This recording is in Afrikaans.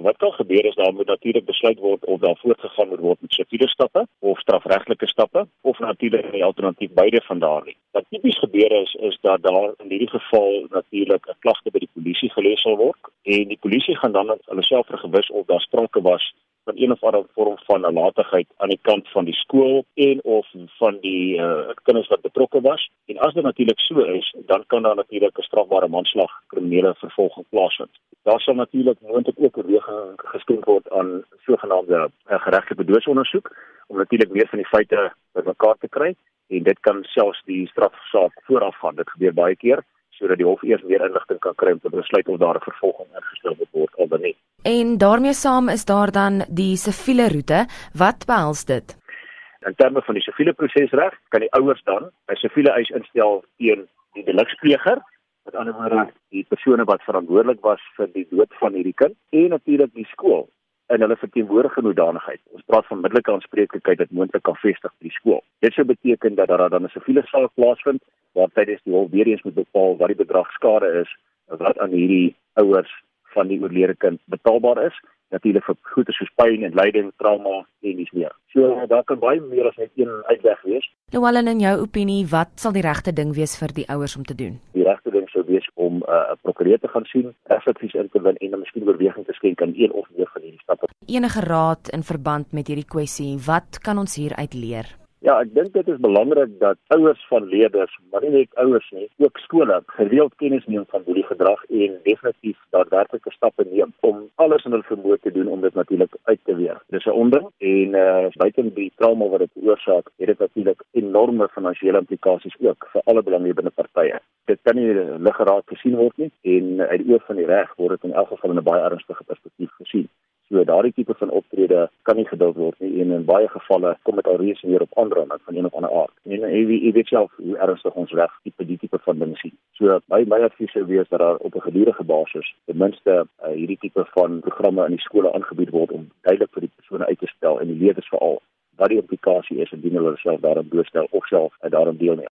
Wat kan gebeur is daar moet natuurlik besluit word of daar voortgegaan moet word met siviele stappe of strafregtelike stappe of natuurlik 'n alternatief beide van daardie. Wat tipies gebeur is is dat daar in hierdie geval natuurlik 'n klagte by die polisie gelees sal word en die polisie gaan dan hulle self vergewis of daar sprake was van een of ander vorm van nalatigheid aan die kant van die skool en of van die uh, kinders wat betrokke was. En as dit natuurlik so is, dan kan daar natuurlik 'n strafbare manslag kriminele vervolging plaasvind. Daar sal natuurlik moontlik ook 'n weging geskenk word aan sogenaamde uh, geregtelike doodsondersoek om natuurlik meer van die feite bymekaar te kry en dit kan selfs die strafsaak voorafgaan. Dit gebeur baie keer sodat die hof eers meer inligting kan kry om te besluit of daar 'n vervolging ingestel word of dan nie. En daarmee saam is daar dan die siviele roete. Wat behels dit? In terme van die siviele prosesreg kan die ouers dan 'n siviele eis instel teen die delikspleger, met ander woorde die persone wat verantwoordelik was vir die dood van hierdie kind en natuurlik die skool in hulle verteenwoordigende hoedanigheid. Ons praat van middelike aanspreeklikheid wat moontlik kan vestig by die skool. Dit sou beteken dat daar dan 'n siviele saak plaasvind waar tydens die hof weer eens moet bepaal wat die bedrag skade is wat aan hierdie ouers van die oorlede kind betaalbaar is natuurlik vir goeie soos pyn en lyding, trauma en dis meer. So daar kan baie meer as net een uitweg wees. Louwelen in jou opinie, wat sal die regte ding wees vir die ouers om te doen? Die regte ding sou wees om uh, 'n uh, prokureur te gaan sien, effektief in te win en dan miskien oorweging te skenk aan een of meer van hierdie stappe. Enige raad in verband met hierdie kwessie, wat kan ons hieruit leer? Ja, ek dink dit is belangrik dat ouers van leerders, maar nie net ouers nie, ook skole gereeld kennis neem van hierdie gedrag en definitief daadwerklike stappe neem om alles in hul vermoë te doen om dit natuurlik uit te weer. Dis 'n onder en uh, buiten die trauma wat dit veroorsaak, het dit natuurlik enorme finansiële implikasies ook vir alle belanghebbende partye. Dit kan nie lig geraak gesien word nie en uit die oog van die reg word dit in elk geval in 'n baie ernstige perspektief gesien. So daardie tipe van optrede kan nie geduld word nie en in baie gevalle kom dit alreeds weer op ander dan van een of ander aard. En jy, weet self hoe ernstig ons reg tipe die tipe van ding sien. So my my advies sou wees dat daar op 'n gedurende basis ten minste uh, hierdie tipe van programme in die skole aangebied word om duidelik vir die persone uit te stel en die leerders veral wat die implikasie is indien hulle self daarin blootstel of self uh, daarin deelneem.